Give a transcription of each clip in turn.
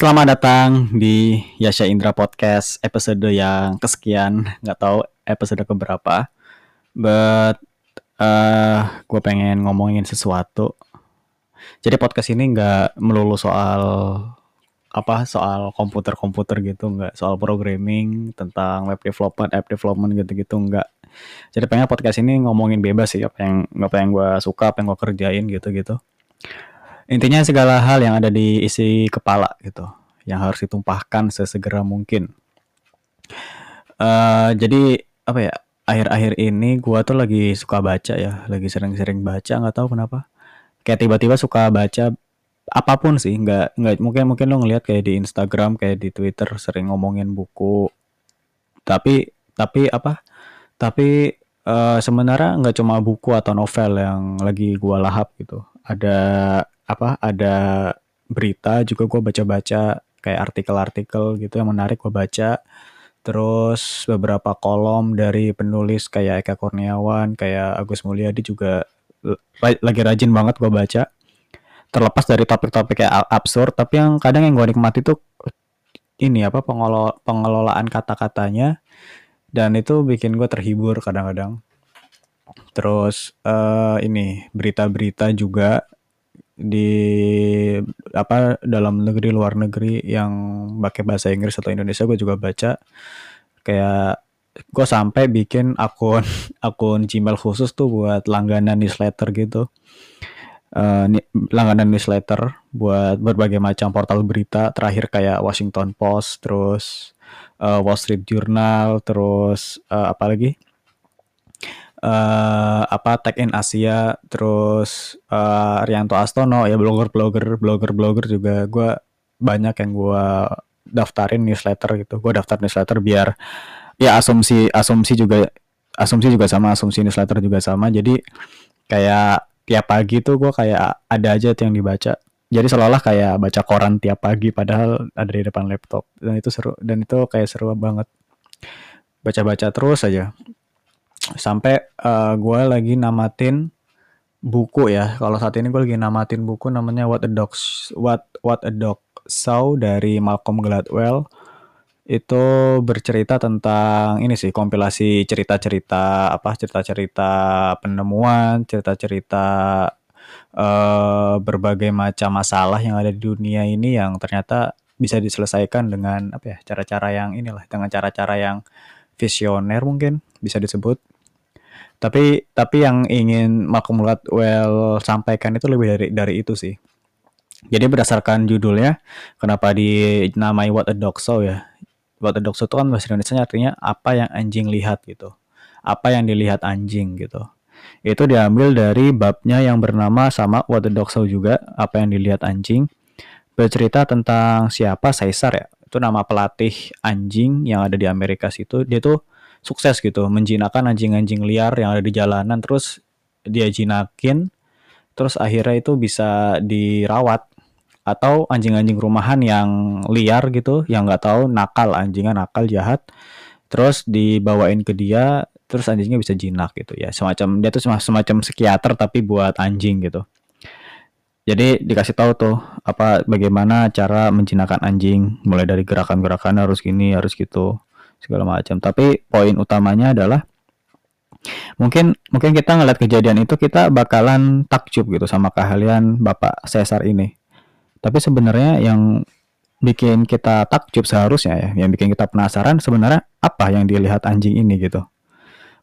Selamat datang di Yasha Indra Podcast episode yang kesekian, nggak tahu episode keberapa. But uh, gue pengen ngomongin sesuatu. Jadi podcast ini nggak melulu soal apa soal komputer-komputer gitu, nggak soal programming tentang web development, app development gitu-gitu nggak. Jadi pengen podcast ini ngomongin bebas sih apa yang apa yang gue suka, apa yang gue kerjain gitu-gitu intinya segala hal yang ada di isi kepala gitu yang harus ditumpahkan sesegera mungkin. Uh, jadi apa ya akhir-akhir ini gua tuh lagi suka baca ya lagi sering-sering baca nggak tahu kenapa. Kayak tiba-tiba suka baca apa pun sih nggak nggak mungkin mungkin lo ngelihat kayak di Instagram kayak di Twitter sering ngomongin buku. Tapi tapi apa tapi uh, sebenarnya nggak cuma buku atau novel yang lagi gua lahap gitu. Ada apa ada berita juga gue baca-baca kayak artikel-artikel gitu yang menarik gue baca. Terus beberapa kolom dari penulis kayak Eka Kurniawan kayak Agus Mulyadi juga lagi rajin banget gue baca. Terlepas dari topik-topik kayak absurd tapi yang kadang yang gue nikmati tuh ini apa pengelola, pengelolaan kata-katanya. Dan itu bikin gue terhibur kadang-kadang. Terus uh, ini berita-berita juga di apa dalam negeri luar negeri yang pakai bahasa Inggris atau Indonesia gue juga baca. Kayak gue sampai bikin akun akun Gmail khusus tuh buat langganan newsletter gitu. Uh, langganan newsletter buat berbagai macam portal berita. Terakhir kayak Washington Post terus uh, Wall Street Journal terus uh, apa lagi uh, apa Tech in Asia terus uh, Rianto Astono ya blogger-blogger blogger-blogger juga. Gue banyak yang gue daftarin newsletter gitu. Gue daftar newsletter biar ya asumsi asumsi juga asumsi juga sama asumsi newsletter juga sama. Jadi kayak tiap pagi tuh gue kayak ada aja tuh yang dibaca. Jadi seolah-olah kayak baca koran tiap pagi padahal ada di depan laptop. Dan itu seru dan itu kayak seru banget. Baca-baca terus aja sampai uh, eh, gue lagi namatin buku ya kalau saat ini gue lagi namatin buku namanya What a Dog What What a Dog Saw dari Malcolm Gladwell itu bercerita tentang ini sih kompilasi cerita-cerita apa cerita-cerita penemuan cerita-cerita uh, berbagai macam masalah yang ada di dunia ini yang ternyata bisa diselesaikan dengan apa ya cara-cara yang inilah dengan cara-cara yang visioner mungkin bisa disebut. Tapi tapi yang ingin Malcolm Gladwell sampaikan itu lebih dari dari itu sih. Jadi berdasarkan judulnya, kenapa dinamai What a Dog Saw ya? What a Dog Saw itu kan bahasa Indonesia artinya apa yang anjing lihat gitu. Apa yang dilihat anjing gitu. Itu diambil dari babnya yang bernama sama What a Dog Saw juga, apa yang dilihat anjing. Bercerita tentang siapa Caesar ya itu nama pelatih anjing yang ada di Amerika situ dia tuh sukses gitu. Menjinakkan anjing-anjing liar yang ada di jalanan terus dia jinakin terus akhirnya itu bisa dirawat. Atau anjing-anjing rumahan yang liar gitu yang nggak tahu nakal anjingnya nakal jahat terus dibawain ke dia terus anjingnya bisa jinak gitu. Ya semacam dia tuh semacam psikiater tapi buat anjing gitu. Jadi dikasih tahu tuh apa bagaimana cara menjinakkan anjing, mulai dari gerakan-gerakan harus gini, harus gitu, segala macam. Tapi poin utamanya adalah mungkin mungkin kita ngeliat kejadian itu kita bakalan takjub gitu sama keahlian Bapak Cesar ini. Tapi sebenarnya yang bikin kita takjub seharusnya ya, yang bikin kita penasaran sebenarnya apa yang dilihat anjing ini gitu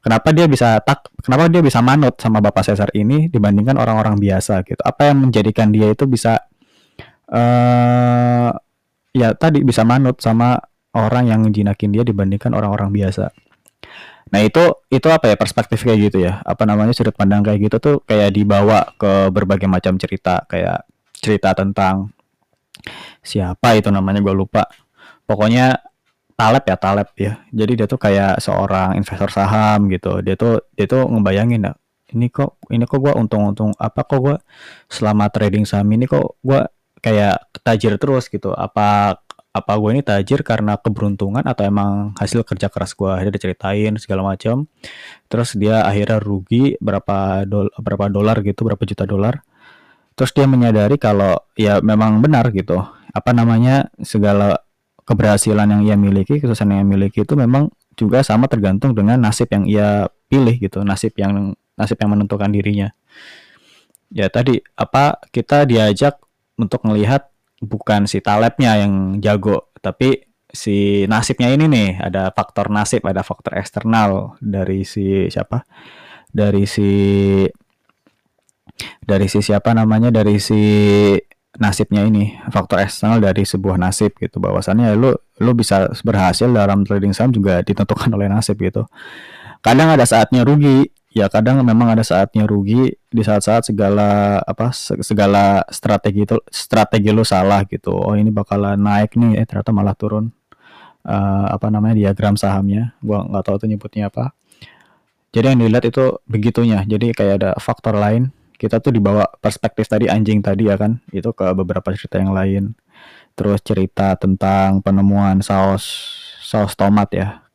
kenapa dia bisa tak kenapa dia bisa manut sama Bapak Caesar ini dibandingkan orang-orang biasa gitu apa yang menjadikan dia itu bisa uh, ya tadi bisa manut sama orang yang jinakin dia dibandingkan orang-orang biasa. Nah itu itu apa ya perspektif kayak gitu ya? Apa namanya sudut pandang kayak gitu tuh kayak dibawa ke berbagai macam cerita. Kayak cerita tentang siapa itu namanya gue lupa. Pokoknya Taleb ya Taleb ya. Jadi dia tuh kayak seorang investor saham gitu. Dia tuh dia tuh ngebayangin ya ini kok ini kok gue untung-untung apa kok gue selama trading saham ini kok gue kayak tajir terus gitu? Apa apa gue ini tajir karena keberuntungan atau emang hasil kerja keras gue dia diceritain segala macam terus dia akhirnya rugi berapa dol berapa dolar gitu berapa juta dolar. Terus dia menyadari kalau ya memang benar gitu. Apa namanya segala keberhasilan yang ia miliki, kesuksesan yang ia miliki itu memang juga sama tergantung dengan nasib yang ia pilih gitu, nasib yang nasib yang menentukan dirinya. Ya tadi apa kita diajak untuk melihat bukan si talebnya yang jago, tapi si nasibnya ini nih ada faktor nasib, ada faktor eksternal dari si siapa? Dari si dari si siapa namanya? Dari si nasibnya ini faktor eksternal dari sebuah nasib gitu. Bahwasannya lu lu bisa berhasil dalam trading saham juga ditentukan oleh nasib gitu. Kadang ada saatnya rugi ya kadang memang ada saatnya rugi. Di saat-saat segala apa segala strategi itu strategi lu salah gitu. Oh ini bakalan naik nih eh ternyata malah turun. Uh, apa namanya diagram sahamnya. Gua nggak tahu tuh nyebutnya apa. Jadi yang dilihat itu begitunya. Jadi kayak ada faktor lain. Kita tuh dibawa perspektif tadi anjing tadi ya kan? Itu ke beberapa cerita yang lain. Terus cerita tentang penemuan saus saus tomat ya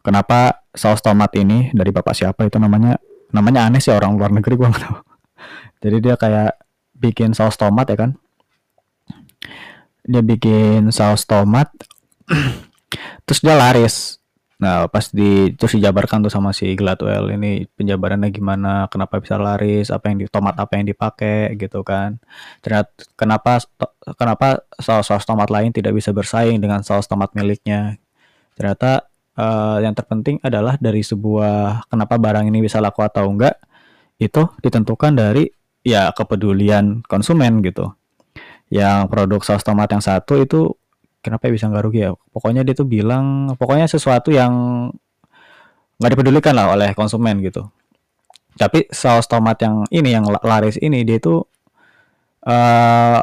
kenapa saus tomat ini dari bapak siapa itu namanya namanya aneh sih orang luar negeri gua nggak tahu jadi dia kayak bikin saus tomat ya kan dia bikin saus tomat terus dia laris Nah, pas di terus dijabarkan tuh sama si Gladwell ini penjabarannya gimana, kenapa bisa laris, apa yang di tomat apa yang dipakai gitu kan. Ternyata kenapa kenapa saus-saus tomat lain tidak bisa bersaing dengan saus tomat miliknya. Ternyata uh, yang terpenting adalah dari sebuah kenapa barang ini bisa laku atau enggak itu ditentukan dari ya kepedulian konsumen gitu. Yang produk saus tomat yang satu itu kenapa ya bisa nggak rugi ya pokoknya dia tuh bilang pokoknya sesuatu yang nggak dipedulikan lah oleh konsumen gitu tapi saus tomat yang ini yang laris ini dia tuh uh,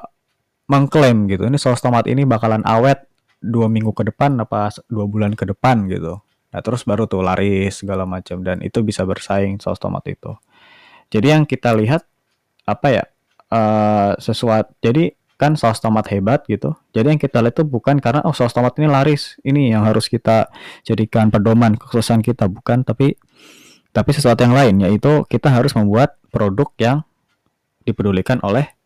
mengklaim gitu ini saus tomat ini bakalan awet dua minggu ke depan apa dua bulan ke depan gitu nah terus baru tuh laris segala macam dan itu bisa bersaing saus tomat itu jadi yang kita lihat apa ya uh, sesuatu jadi kan saus tomat hebat gitu. Jadi yang kita lihat itu bukan karena oh saus tomat ini laris, ini yang harus kita jadikan pedoman kekhususan kita bukan, tapi tapi sesuatu yang lain yaitu kita harus membuat produk yang dipedulikan oleh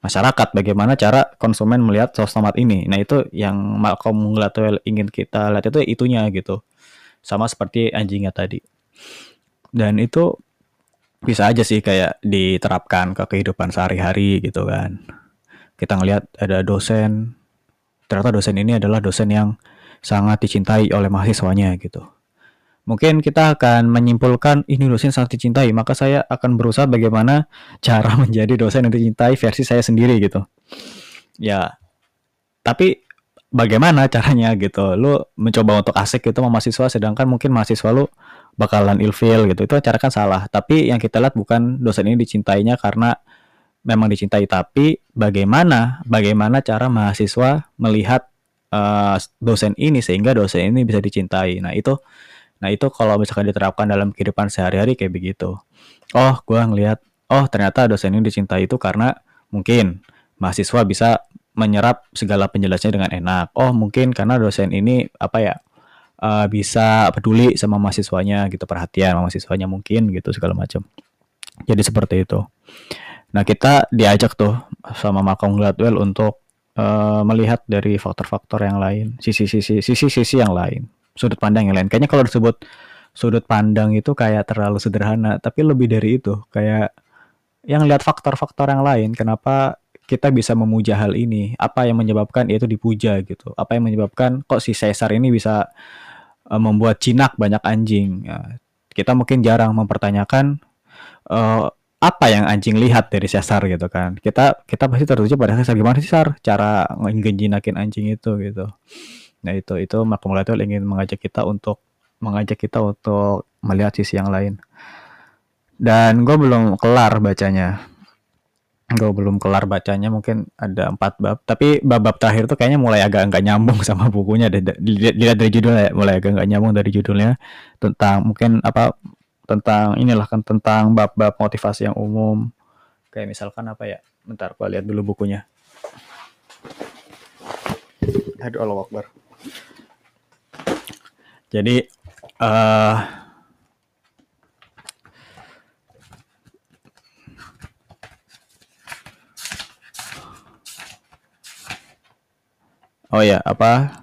masyarakat. Bagaimana cara konsumen melihat saus tomat ini? Nah itu yang Malcolm Gladwell ingin kita lihat itu itunya gitu. Sama seperti anjingnya tadi. Dan itu bisa aja sih kayak diterapkan ke kehidupan sehari-hari gitu kan kita ngelihat ada dosen ternyata dosen ini adalah dosen yang sangat dicintai oleh mahasiswanya gitu. Mungkin kita akan menyimpulkan ini dosen sangat dicintai, maka saya akan berusaha bagaimana cara menjadi dosen yang dicintai versi saya sendiri gitu. Ya, tapi bagaimana caranya gitu? Lu mencoba untuk asik gitu sama mahasiswa, sedangkan mungkin mahasiswa lu bakalan ilfeel gitu. Itu cara kan salah. Tapi yang kita lihat bukan dosen ini dicintainya karena memang dicintai tapi bagaimana bagaimana cara mahasiswa melihat uh, dosen ini sehingga dosen ini bisa dicintai nah itu nah itu kalau misalkan diterapkan dalam kehidupan sehari-hari kayak begitu. Oh gue ngelihat oh ternyata dosen ini dicintai itu karena mungkin mahasiswa bisa menyerap segala penjelasannya dengan enak. Oh mungkin karena dosen ini apa ya uh, bisa peduli sama mahasiswanya gitu perhatian sama mahasiswanya mungkin gitu segala macam. Jadi seperti itu. Nah, kita diajak tuh sama Malcolm Gladwell untuk uh, melihat dari faktor-faktor yang lain, sisi-sisi sisi-sisi yang lain, sudut pandang yang lain. Kayaknya kalau disebut sudut pandang itu kayak terlalu sederhana, tapi lebih dari itu, kayak yang lihat faktor-faktor yang lain, kenapa kita bisa memuja hal ini, apa yang menyebabkan itu dipuja gitu, apa yang menyebabkan kok si Caesar ini bisa uh, membuat jinak banyak anjing. Ya, kita mungkin jarang mempertanyakan uh, apa yang anjing lihat dari Cesar gitu kan. Kita kita pasti tertuju pada Cesar gimana sih Sar cara ngejinakin anjing itu gitu nah itu itu Gladwell ingin mengajak kita untuk mengajak kita untuk melihat sisi yang lain. Dan gue belum kelar bacanya. Gue belum kelar bacanya mungkin ada empat bab. Tapi bab-bab terakhir tuh kayaknya mulai agak nggak nyambung sama bukunya dilihat dari judulnya mulai agak nggak nyambung dari judulnya. Tentang mungkin apa tentang inilah kan tentang bab-bab motivasi yang umum. Kayak misalkan apa ya? Bentar gua lihat dulu bukunya. Aduh Allah Akbar jadi uh, oh ya apa?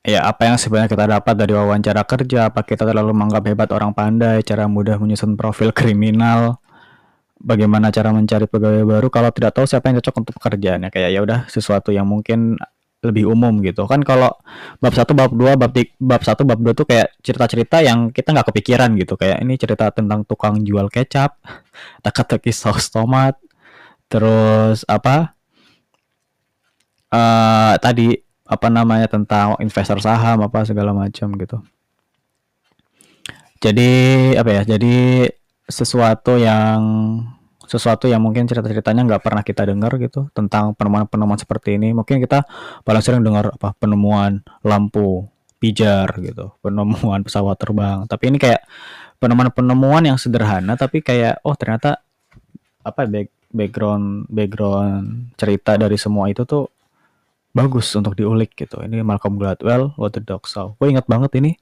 Ya apa yang sebenarnya kita dapat dari wawancara kerja? Apa kita terlalu menganggap hebat orang pandai? Cara mudah menyusun profil kriminal? Bagaimana cara mencari pegawai baru? Kalau tidak tahu siapa yang cocok untuk pekerjaannya? Kayak ya udah sesuatu yang mungkin lebih umum gitu. Kan kalau bab satu bab dua bab tiga, bab satu bab dua tuh kayak cerita-cerita yang kita nggak kepikiran gitu. Kayak ini cerita tentang tukang jual kecap teka-teki saus tomat terus apa uh, tadi apa namanya tentang investor saham apa segala macam gitu. Jadi apa ya jadi sesuatu yang sesuatu yang mungkin cerita-ceritanya nggak pernah kita dengar gitu tentang penemuan-penemuan seperti ini. Mungkin kita paling sering dengar apa penemuan lampu pijar gitu, penemuan pesawat terbang. Tapi ini kayak penemuan-penemuan yang sederhana tapi kayak oh ternyata apa back, background background cerita dari semua itu tuh bagus untuk diulik gitu. Ini Malcolm Gladwell, What the Dog Saw. Gue ingat banget ini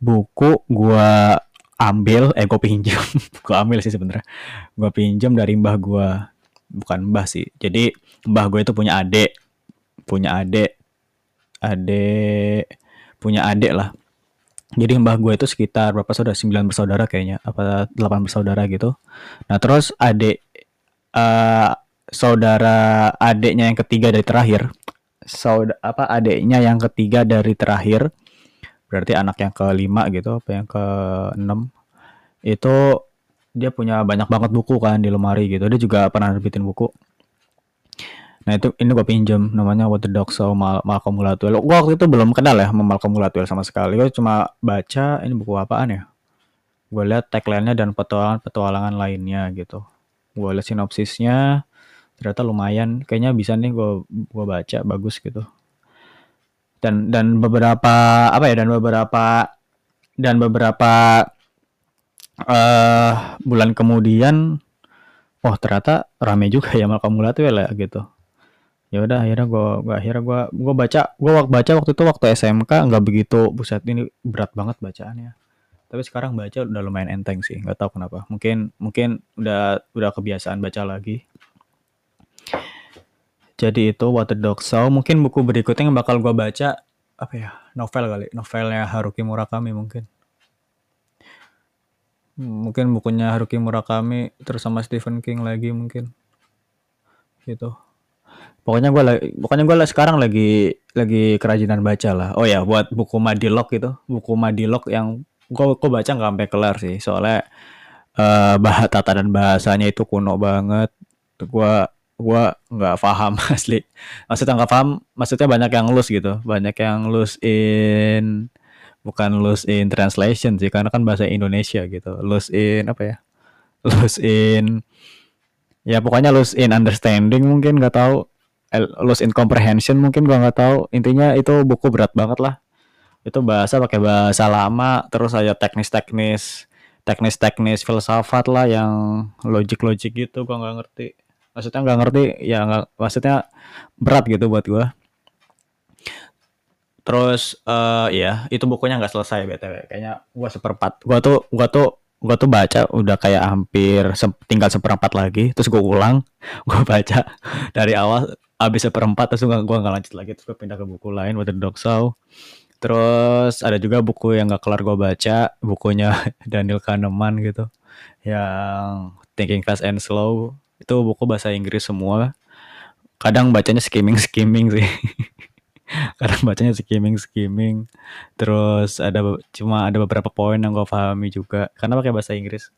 buku gua ambil eh gue pinjam. Gue ambil sih sebenarnya. Gue pinjam dari mbah gue bukan mbah sih. Jadi mbah gue itu punya adik. Punya adik. Adik. Punya adik lah. Jadi mbah gue itu sekitar berapa saudara? Sembilan bersaudara kayaknya. Apa delapan bersaudara gitu. Nah terus adik uh, saudara adiknya yang ketiga dari terakhir. Saudara apa adiknya yang ketiga dari terakhir berarti anak yang kelima gitu apa yang ke enam itu dia punya banyak banget buku kan di lemari gitu. Dia juga pernah nerbitin buku. Nah itu ini gue pinjem namanya What the Dog Saw Mal Malcolm Gladwell. Gue waktu itu belum kenal ya sama Malcolm Gladwell sama sekali. Gue cuma baca ini buku apaan ya? Gue lihat tagline-nya dan petualangan-petualangan lainnya gitu. Gue lihat sinopsisnya ternyata lumayan. Kayaknya bisa nih gue gue baca bagus gitu dan dan beberapa apa ya dan beberapa dan beberapa uh, bulan kemudian oh ternyata rame juga ya Malcolm Gladwell ya gitu. Ya udah akhirnya gue gua akhirnya gue gue baca gue baca waktu itu waktu SMK nggak begitu buset ini berat banget bacaannya. Tapi sekarang baca udah lumayan enteng sih nggak tahu kenapa. Mungkin mungkin udah udah kebiasaan baca lagi jadi itu the Dog Saw. Mungkin buku berikutnya yang bakal gue baca apa ya novel kali. Novelnya Haruki Murakami mungkin. Mungkin bukunya Haruki Murakami terus sama Stephen King lagi mungkin. Gitu. Pokoknya gue lagi pokoknya gue sekarang lagi lagi kerajinan baca lah. Oh ya buat buku Madilog itu. Buku Madilog yang gue gue baca nggak sampai kelar sih. Soalnya uh, bah tata dan bahasanya itu kuno banget. Gue gua nggak paham asli. Maksudnya nggak paham maksudnya banyak yang lus gitu. Banyak yang lus in bukan lus in translation sih karena kan bahasa Indonesia gitu. Lus in apa ya? Lus in ya pokoknya lus in understanding mungkin nggak tahu. Lus in comprehension mungkin gua nggak tahu. Intinya itu buku berat banget lah. Itu bahasa pakai bahasa lama terus aja teknis-teknis teknis-teknis filsafat lah yang logik-logik gitu gua nggak ngerti maksudnya nggak ngerti ya nggak maksudnya berat gitu buat gue terus uh, ya itu bukunya nggak selesai btw kayaknya gue seperempat gue tuh gue tuh gue tuh baca udah kayak hampir se tinggal seperempat lagi terus gue ulang gue baca dari awal habis seperempat terus gue nggak lanjut lagi terus gue pindah ke buku lain Water Dog Show. Terus ada juga buku yang gak kelar gue baca bukunya Daniel Kahneman gitu yang Thinking Fast and Slow itu buku bahasa Inggris semua. Kadang bacanya skimming skimming sih. Kadang bacanya skimming skimming. Terus ada cuma ada beberapa poin yang gue pahami juga. Karena pakai bahasa Inggris.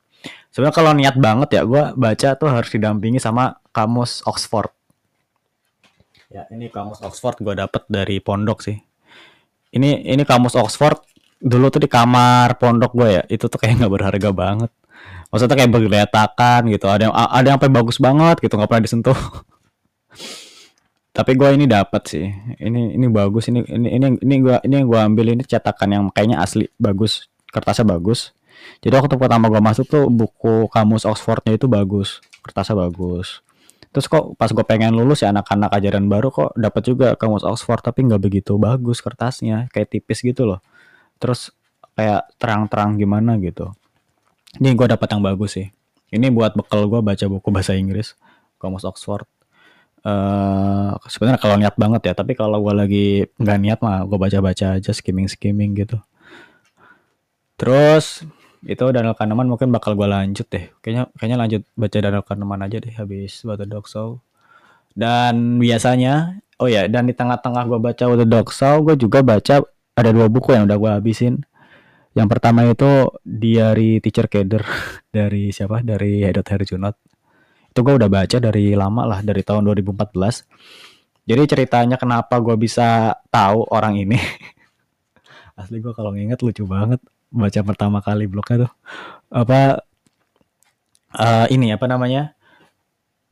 Sebenarnya kalau niat banget ya gue baca tuh harus didampingi sama kamus Oxford. Ya ini kamus Oxford gue dapet dari pondok sih. Ini ini kamus Oxford dulu tuh di kamar pondok gue ya. Itu tuh kayak nggak berharga banget maksudnya kayak bergeletakan gitu. Ada yang ada yang bagus banget gitu nggak pernah disentuh. Tapi gue ini dapat sih. Ini ini bagus. Ini ini ini ini gue ini gue ambil ini cetakan yang kayaknya asli bagus. Kertasnya bagus. Jadi waktu pertama gue masuk tuh buku kamus Oxfordnya itu bagus. Kertasnya bagus. Terus kok pas gue pengen lulus ya anak-anak ajaran baru kok dapat juga kamus Oxford tapi nggak begitu bagus kertasnya. Kayak tipis gitu loh. Terus kayak terang-terang gimana gitu ini gue dapat yang bagus sih. Ini buat bekal gue baca buku bahasa Inggris, Kamus Oxford. Uh, sebenarnya kalau niat banget ya tapi kalau gue lagi nggak niat mah gue baca-baca aja skimming skimming gitu terus itu Daniel Kahneman mungkin bakal gue lanjut deh kayaknya kayaknya lanjut baca Daniel Kahneman aja deh habis the Dog Saw dan biasanya oh ya dan di tengah-tengah gue baca the Dog Saw gue juga baca ada dua buku yang udah gue habisin yang pertama itu Diary Teacher Keder. Dari siapa? Dari Hedot Herjunot itu gue udah baca dari lama lah dari tahun 2014 jadi ceritanya kenapa gue bisa tahu orang ini? Asli gue kalau nginget lucu banget baca pertama kali blognya tuh. Apa uh, ini apa namanya?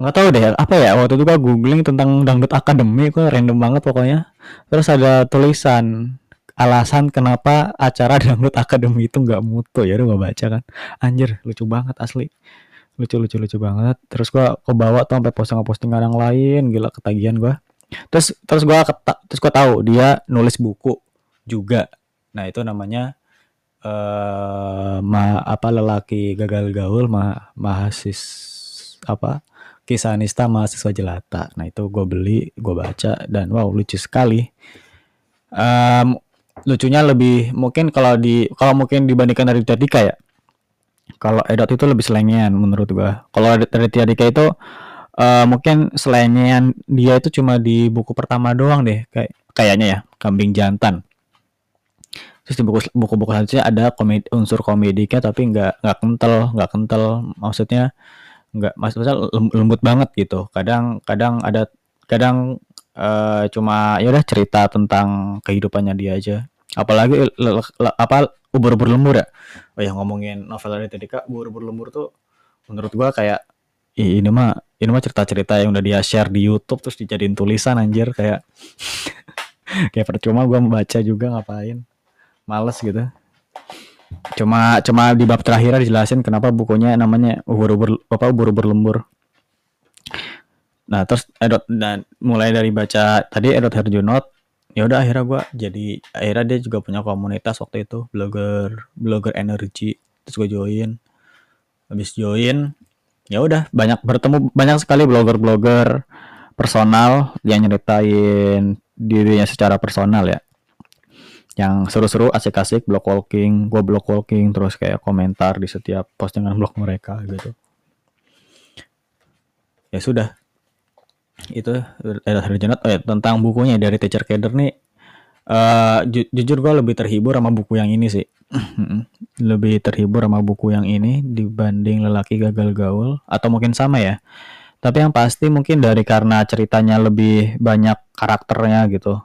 Nggak tahu deh apa ya? Waktu itu gue googling tentang dangdut akademi gue random banget pokoknya. Terus ada tulisan alasan kenapa acara dangdut akademi itu nggak mutu. Ya udah gue baca kan. Anjir lucu banget asli. Lucu lucu lucu banget. Terus gue bawa tuh sampai posting postingan yang lain. Gila ketagihan gue terus terus gue terus gue tahu dia nulis buku juga. Nah itu namanya uh, ma apa lelaki gagal gaul ma mahasis apa kisah nista mahasiswa jelata. Nah itu gue beli gue baca dan wow lucu sekali. Um, lucunya lebih mungkin kalau di kalau mungkin dibandingkan dari Dika ya. Kalau Edot itu lebih selengean menurut gue kalau dari Dika itu uh, mungkin selengean dia itu cuma di buku pertama doang deh kayak kayaknya ya kambing jantan. Terus di buku buku-buku selanjutnya ada komedi, unsur komediknya tapi nggak nggak kental nggak kental. Maksudnya nggak maksudnya lembut banget gitu. Kadang kadang ada kadang uh, cuma ya udah cerita tentang kehidupannya dia aja apalagi apa ubur-ubur lembur ya? Oh ya ngomongin novel dari tadi kak ubur-ubur lembur tuh menurut gua kayak ini mah ini mah cerita-cerita yang udah dia share di YouTube terus dijadiin tulisan anjir kayak kayak percuma gua membaca juga ngapain? Males gitu. Cuma cuma di bab terakhir dijelasin kenapa bukunya namanya ubur-ubur apa ubur-ubur lembur. Nah terus Edot dan mulai dari baca tadi Edot Herjunot ya udah akhirnya gue jadi akhirnya dia juga punya komunitas waktu itu blogger blogger energi terus gue join. Habis join ya udah banyak bertemu banyak sekali blogger-blogger personal yang nyeritain dirinya secara personal ya. Yang seru-seru asik-asik blog walking. Gue blog walking terus kayak komentar di setiap postingan blog mereka gitu. Ya sudah itu ada Harjanat oh ya tentang bukunya dari Teacher Keder nih uh, ju jujur gue lebih terhibur sama buku yang ini sih. Lebih terhibur sama buku yang ini dibanding lelaki gagal gaul atau mungkin sama ya. Tapi yang pasti mungkin dari karena ceritanya lebih banyak karakternya gitu.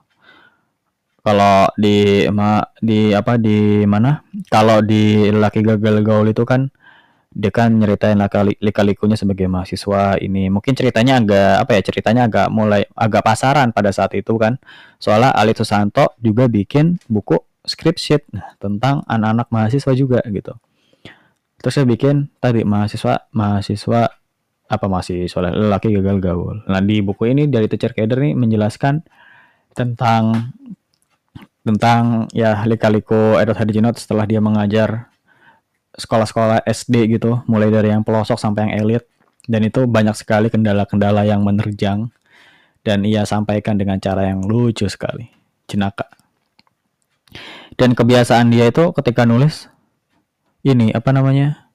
Kalau di ma, di apa di mana? Kalau di laki gagal gaul itu kan dia kan nyeritain lika-likunya sebagai mahasiswa ini. Mungkin ceritanya agak apa ya ceritanya agak mulai agak pasaran pada saat itu kan. Soalnya Ali Susanto juga bikin buku script sheet tentang anak-anak mahasiswa juga gitu. Terus saya bikin tadi mahasiswa mahasiswa apa mahasiswa lelaki gagal gaul. Nah di buku ini dari Teacher Keder nih menjelaskan tentang tentang ya lika-liku Edward Hadijinot setelah dia mengajar sekolah-sekolah SD gitu, mulai dari yang pelosok sampai yang elit. Dan itu banyak sekali kendala-kendala yang menerjang dan ia sampaikan dengan cara yang lucu sekali, jenaka. Dan kebiasaan dia itu ketika nulis ini apa namanya?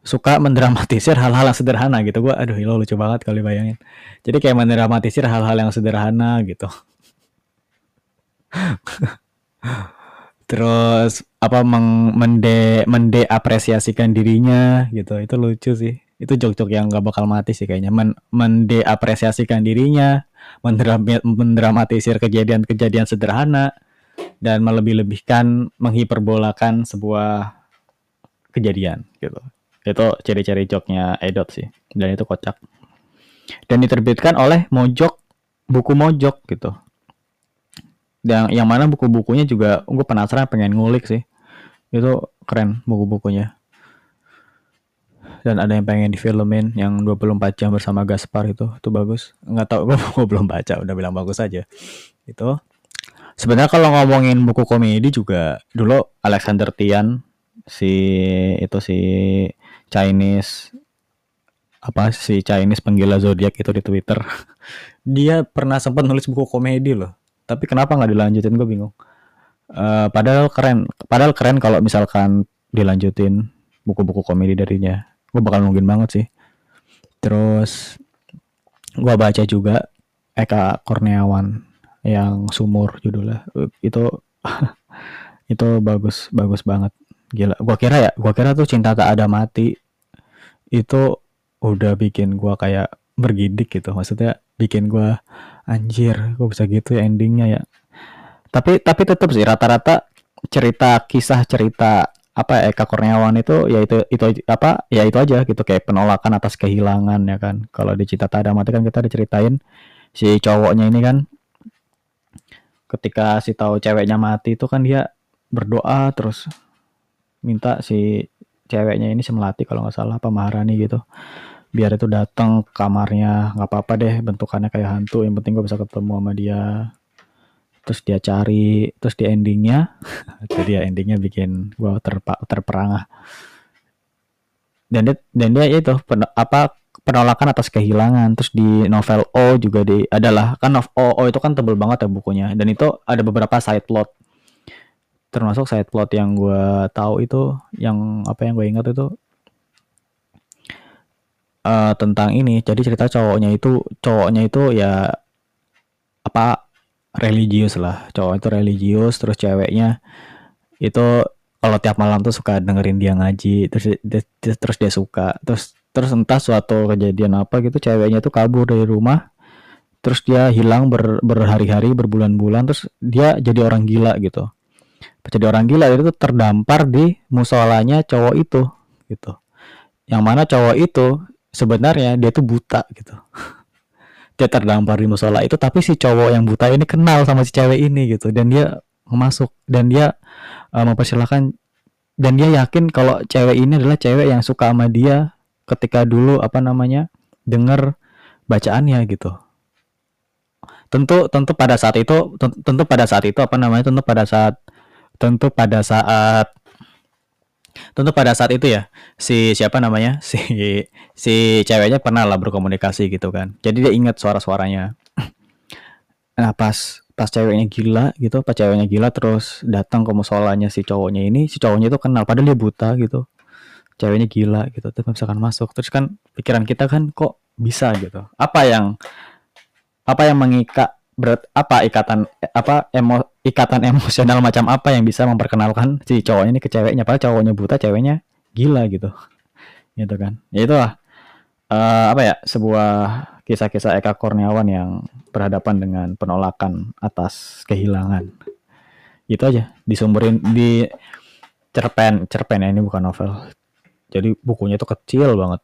suka mendramatisir hal-hal yang sederhana gitu gua aduh lo lucu banget kali bayangin jadi kayak mendramatisir hal-hal yang sederhana gitu terus apa meng, mende mende apresiasikan dirinya gitu. Itu lucu sih. Itu jok-jok yang gak bakal mati sih kayaknya. Men, mende apresiasikan dirinya mendram, mendramatisir kejadian-kejadian sederhana dan melebih-lebihkan menghiperbolakan sebuah kejadian gitu. Itu ciri-ciri joknya Edot sih. Dan itu kocak. Dan diterbitkan oleh Mojok buku Mojok gitu dan yang mana buku-bukunya juga gue penasaran pengen ngulik sih. Itu keren buku-bukunya. Dan ada yang pengen difilmin yang 24 jam bersama Gaspar itu itu bagus. Nggak tahu gue belum baca udah bilang bagus aja. Itu. Sebenarnya kalau ngomongin buku komedi juga dulu Alexander Tian si itu si Chinese apa si Chinese penggila zodiak itu di Twitter. Dia pernah sempat nulis buku komedi loh tapi kenapa nggak dilanjutin? Gue bingung. Uh, padahal keren. Padahal keren kalau misalkan dilanjutin buku-buku komedi darinya. Gue bakal nungguin banget sih. Terus gue baca juga Eka Kurniawan yang sumur judulnya. Itu itu bagus bagus banget. Gila. Gua kira ya gua kira tuh cinta tak ada mati itu udah bikin gua kayak bergidik gitu. Maksudnya bikin gua anjir kok bisa gitu ya endingnya ya. Tapi tapi tetap sih rata-rata cerita kisah cerita apa Eka Kurniawan itu ya itu itu apa ya itu aja gitu kayak penolakan atas kehilangan ya kan. Kalau di Cinta Tak Ada Mati kan kita diceritain si cowoknya ini kan ketika si tahu ceweknya mati itu kan dia berdoa terus minta si ceweknya ini si melati kalau nggak salah apa Maharani gitu biar itu datang kamarnya nggak apa-apa deh bentukannya kayak hantu yang penting gue bisa ketemu sama dia. Terus dia cari terus di endingnya jadi ya endingnya bikin gue terpa, terperangah. Dan dia dan dia itu pen, apa penolakan atas kehilangan. Terus di novel O juga di adalah kan O, O itu kan tebel banget ya bukunya. Dan itu ada beberapa side plot. Termasuk side plot yang gue tahu itu yang apa yang gue ingat itu uh, tentang ini. Jadi cerita cowoknya itu cowoknya itu ya apa religius lah. Cowok itu religius terus ceweknya itu kalau tiap malam tuh suka dengerin dia ngaji terus dia, terus dia suka. Terus terus entah suatu kejadian apa gitu ceweknya tuh kabur dari rumah terus dia hilang ber, berhari-hari berbulan-bulan terus dia jadi orang gila gitu. Jadi orang gila itu terdampar di musolanya cowok itu gitu. Yang mana cowok itu sebenarnya dia tuh buta gitu. Dia terdampar di musola itu tapi si cowok yang buta ini kenal sama si cewek ini gitu. Dan dia masuk dan dia uh, mempersilahkan dan dia yakin kalau cewek ini adalah cewek yang suka sama dia ketika dulu apa namanya dengar bacaannya gitu. Tentu tentu pada saat itu tentu pada saat itu apa namanya tentu pada saat tentu pada saat tentu pada saat itu ya si siapa namanya si si ceweknya pernah lah berkomunikasi gitu kan. Jadi dia ingat suara-suaranya. Nah pas pas ceweknya gila gitu pas ceweknya gila terus datang ke musolanya si cowoknya ini si cowoknya itu kenal padahal dia buta gitu. Ceweknya gila gitu terus misalkan masuk terus kan pikiran kita kan kok bisa? gitu. Apa yang apa yang mengikat berat apa ikatan apa emo ikatan emosional macam apa yang bisa memperkenalkan si cowoknya ini ke ceweknya? Padahal cowoknya buta ceweknya gila gitu. Gitu kan. Ya itulah uh, apa ya sebuah kisah-kisah Eka Kurniawan yang berhadapan dengan penolakan atas kehilangan. Itu aja disumberin di cerpen cerpen ya ini bukan novel. Jadi bukunya itu kecil banget.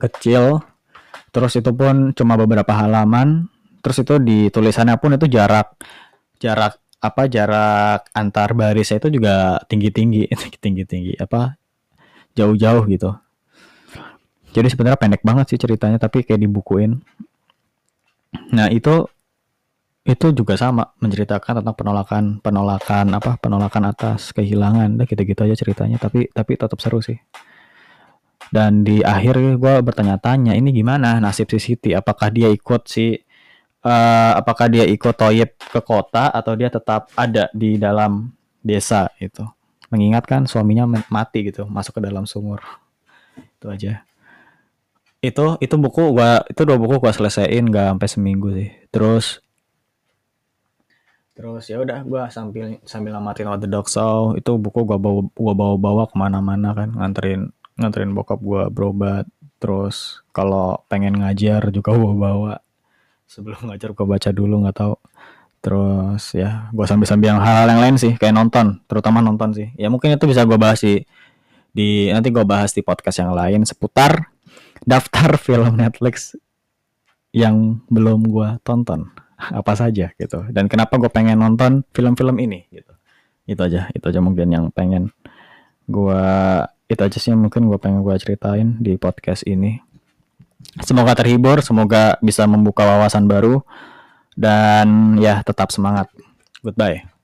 Kecil terus itu pun cuma beberapa halaman terus itu di tulisannya pun itu jarak jarak apa jarak antar barisnya itu juga tinggi tinggi tinggi tinggi apa jauh jauh gitu. Jadi sebenarnya pendek banget sih ceritanya tapi kayak dibukuin. Nah itu itu juga sama menceritakan tentang penolakan penolakan apa penolakan atas kehilangan dah gitu-gitu aja ceritanya tapi tapi tetap seru sih. Dan di akhir gue bertanya-tanya ini gimana nasib si Siti? Apakah dia ikut si uh, apakah dia ikut toyib ke kota atau dia tetap ada di dalam desa itu mengingatkan suaminya mati gitu masuk ke dalam sumur. Itu aja. Itu itu buku gua itu dua buku gua selesaiin gak sampai seminggu sih. Terus terus ya udah gua sambil sambil namatin What the Dog Saw. Itu buku gua bawa gua bawa bawa ke mana-mana kan nganterin nganterin bokap gua berobat. Terus kalau pengen ngajar juga gua bawa sebelum ngajar gue baca dulu nggak tahu. Terus ya gue sambil sambil yang hal-hal yang lain sih kayak nonton terutama nonton sih. Ya mungkin itu bisa gue bahas sih di nanti gue bahas di podcast yang lain seputar daftar film Netflix yang belum gue tonton. Apa saja gitu. Dan kenapa gue pengen nonton film-film ini gitu. Itu aja itu aja mungkin yang pengen gue itu aja sih mungkin gue pengen gue ceritain di podcast ini Semoga terhibur, semoga bisa membuka wawasan baru dan ya tetap semangat. Goodbye.